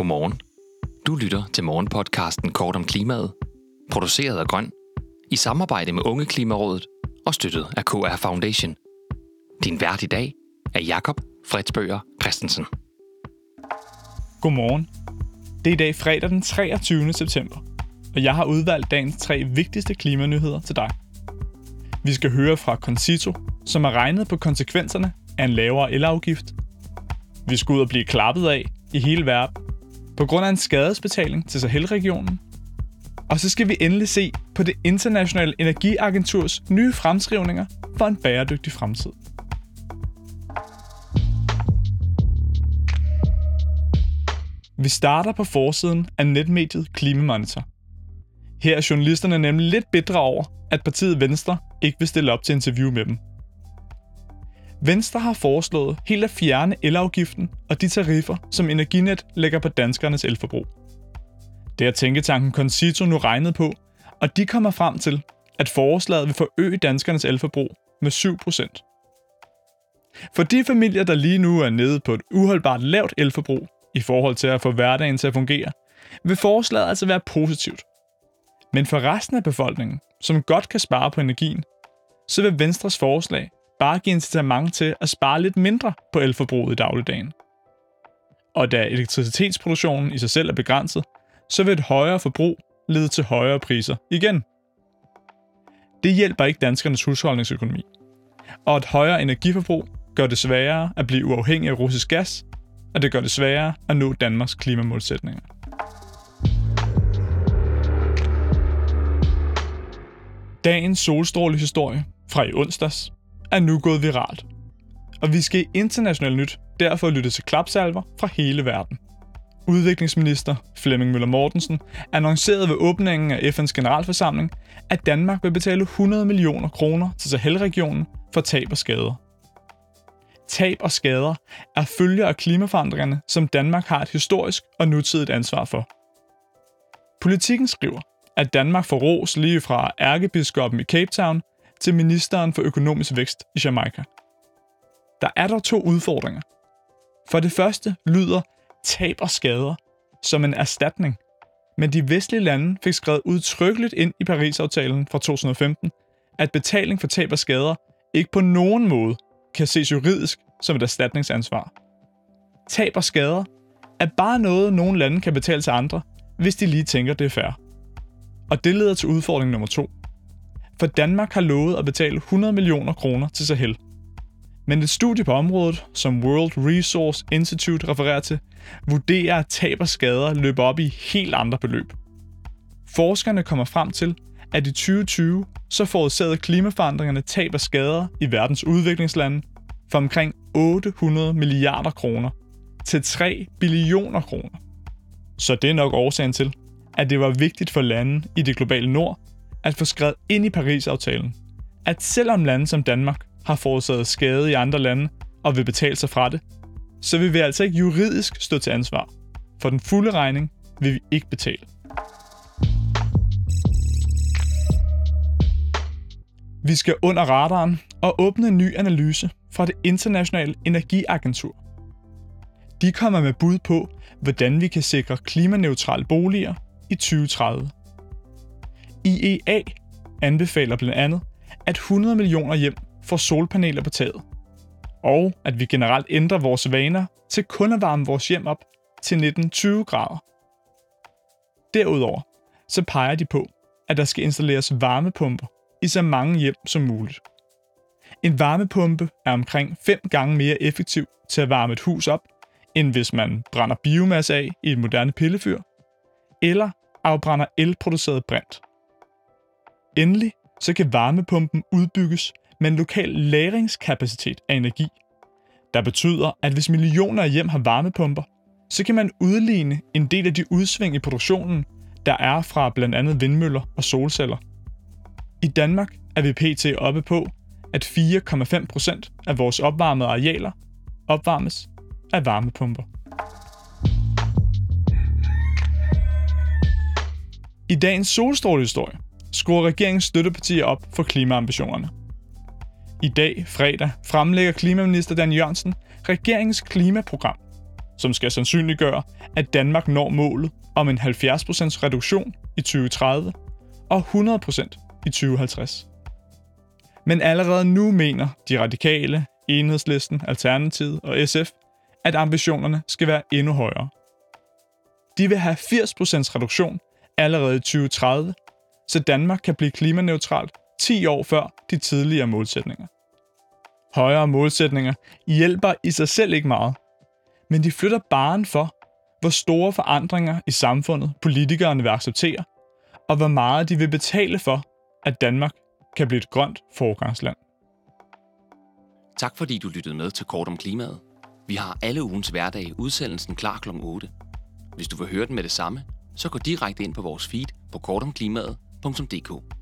Godmorgen. Du lytter til morgenpodcasten Kort om klimaet, produceret af Grøn, i samarbejde med Unge Klimarådet og støttet af KR Foundation. Din vært i dag er Jakob Fredsbøger Christensen. Godmorgen. Det er i dag fredag den 23. september, og jeg har udvalgt dagens tre vigtigste klimanyheder til dig. Vi skal høre fra Concito, som har regnet på konsekvenserne af en lavere elafgift. Vi skal ud og blive klappet af i hele verden på grund af en skadesbetaling til Sahel-regionen. Og så skal vi endelig se på det internationale energiagenturs nye fremskrivninger for en bæredygtig fremtid. Vi starter på forsiden af netmediet Klimamonitor. Her er journalisterne nemlig lidt bedre over, at partiet Venstre ikke vil stille op til interview med dem. Venstre har foreslået helt at fjerne elafgiften og de tariffer, som Energinet lægger på danskernes elforbrug. Det har tænketanken Concito nu regnet på, og de kommer frem til, at forslaget vil forøge danskernes elforbrug med 7%. For de familier, der lige nu er nede på et uholdbart lavt elforbrug i forhold til at få hverdagen til at fungere, vil forslaget altså være positivt. Men for resten af befolkningen, som godt kan spare på energien, så vil Venstres forslag bare give incitament til at spare lidt mindre på elforbruget i dagligdagen. Og da elektricitetsproduktionen i sig selv er begrænset, så vil et højere forbrug lede til højere priser igen. Det hjælper ikke danskernes husholdningsøkonomi. Og et højere energiforbrug gør det sværere at blive uafhængig af russisk gas, og det gør det sværere at nå Danmarks klimamålsætninger. Dagens solstrålehistorie fra i onsdags er nu gået viralt. Og vi skal i internationalt nyt derfor lytte til klapsalver fra hele verden. Udviklingsminister Flemming Møller Mortensen annoncerede ved åbningen af FN's generalforsamling, at Danmark vil betale 100 millioner kroner til Sahel-regionen for tab og skader. Tab og skader er følger af klimaforandringerne, som Danmark har et historisk og nutidigt ansvar for. Politikken skriver, at Danmark får ros lige fra ærkebiskoppen i Cape Town til ministeren for økonomisk vækst i Jamaica. Der er der to udfordringer. For det første lyder tab og skader som en erstatning, men de vestlige lande fik skrevet udtrykkeligt ind i Paris-aftalen fra 2015, at betaling for tab og skader ikke på nogen måde kan ses juridisk som et erstatningsansvar. Tab og skader er bare noget, nogle lande kan betale til andre, hvis de lige tænker, det er fair. Og det leder til udfordring nummer to. For Danmark har lovet at betale 100 millioner kroner til Sahel. Men et studie på området, som World Resource Institute refererer til, vurderer, at tab og skader løber op i helt andre beløb. Forskerne kommer frem til, at i 2020 så forårsagede klimaforandringerne tab og skader i verdens udviklingslande for omkring 800 milliarder kroner til 3 billioner kroner. Så det er nok årsagen til, at det var vigtigt for lande i det globale nord at få skrevet ind i Paris-aftalen, at selvom lande som Danmark har forårsaget skade i andre lande og vil betale sig fra det, så vil vi altså ikke juridisk stå til ansvar. For den fulde regning vil vi ikke betale. Vi skal under radaren og åbne en ny analyse fra det internationale energiagentur. De kommer med bud på, hvordan vi kan sikre klimaneutrale boliger i 2030. IEA anbefaler blandt andet, at 100 millioner hjem får solpaneler på taget, og at vi generelt ændrer vores vaner til kun at varme vores hjem op til 19-20 grader. Derudover så peger de på, at der skal installeres varmepumper i så mange hjem som muligt. En varmepumpe er omkring 5 gange mere effektiv til at varme et hus op, end hvis man brænder biomasse af i et moderne pillefyr, eller afbrænder elproduceret brint. Endelig så kan varmepumpen udbygges med en lokal lagringskapacitet af energi, der betyder, at hvis millioner af hjem har varmepumper, så kan man udligne en del af de udsving i produktionen, der er fra blandt andet vindmøller og solceller. I Danmark er vi pt. oppe på, at 4,5% af vores opvarmede arealer opvarmes af varmepumper. I dagens solstrålehistorie skruer regeringens støttepartier op for klimaambitionerne. I dag, fredag, fremlægger klimaminister Dan Jørgensen regeringens klimaprogram, som skal sandsynliggøre, at Danmark når målet om en 70% reduktion i 2030 og 100% i 2050. Men allerede nu mener de radikale, Enhedslisten, Alternativet og SF, at ambitionerne skal være endnu højere. De vil have 80% reduktion allerede i 2030, så Danmark kan blive klimaneutralt 10 år før de tidligere målsætninger. Højere målsætninger hjælper i sig selv ikke meget, men de flytter baren for, hvor store forandringer i samfundet politikerne vil acceptere, og hvor meget de vil betale for, at Danmark kan blive et grønt foregangsland. Tak fordi du lyttede med til Kort om Klimaet. Vi har alle ugens hverdag udsendelsen klar kl. 8. Hvis du vil høre den med det samme, så gå direkte ind på vores feed på kortomklimaet.dk www.nota.dk.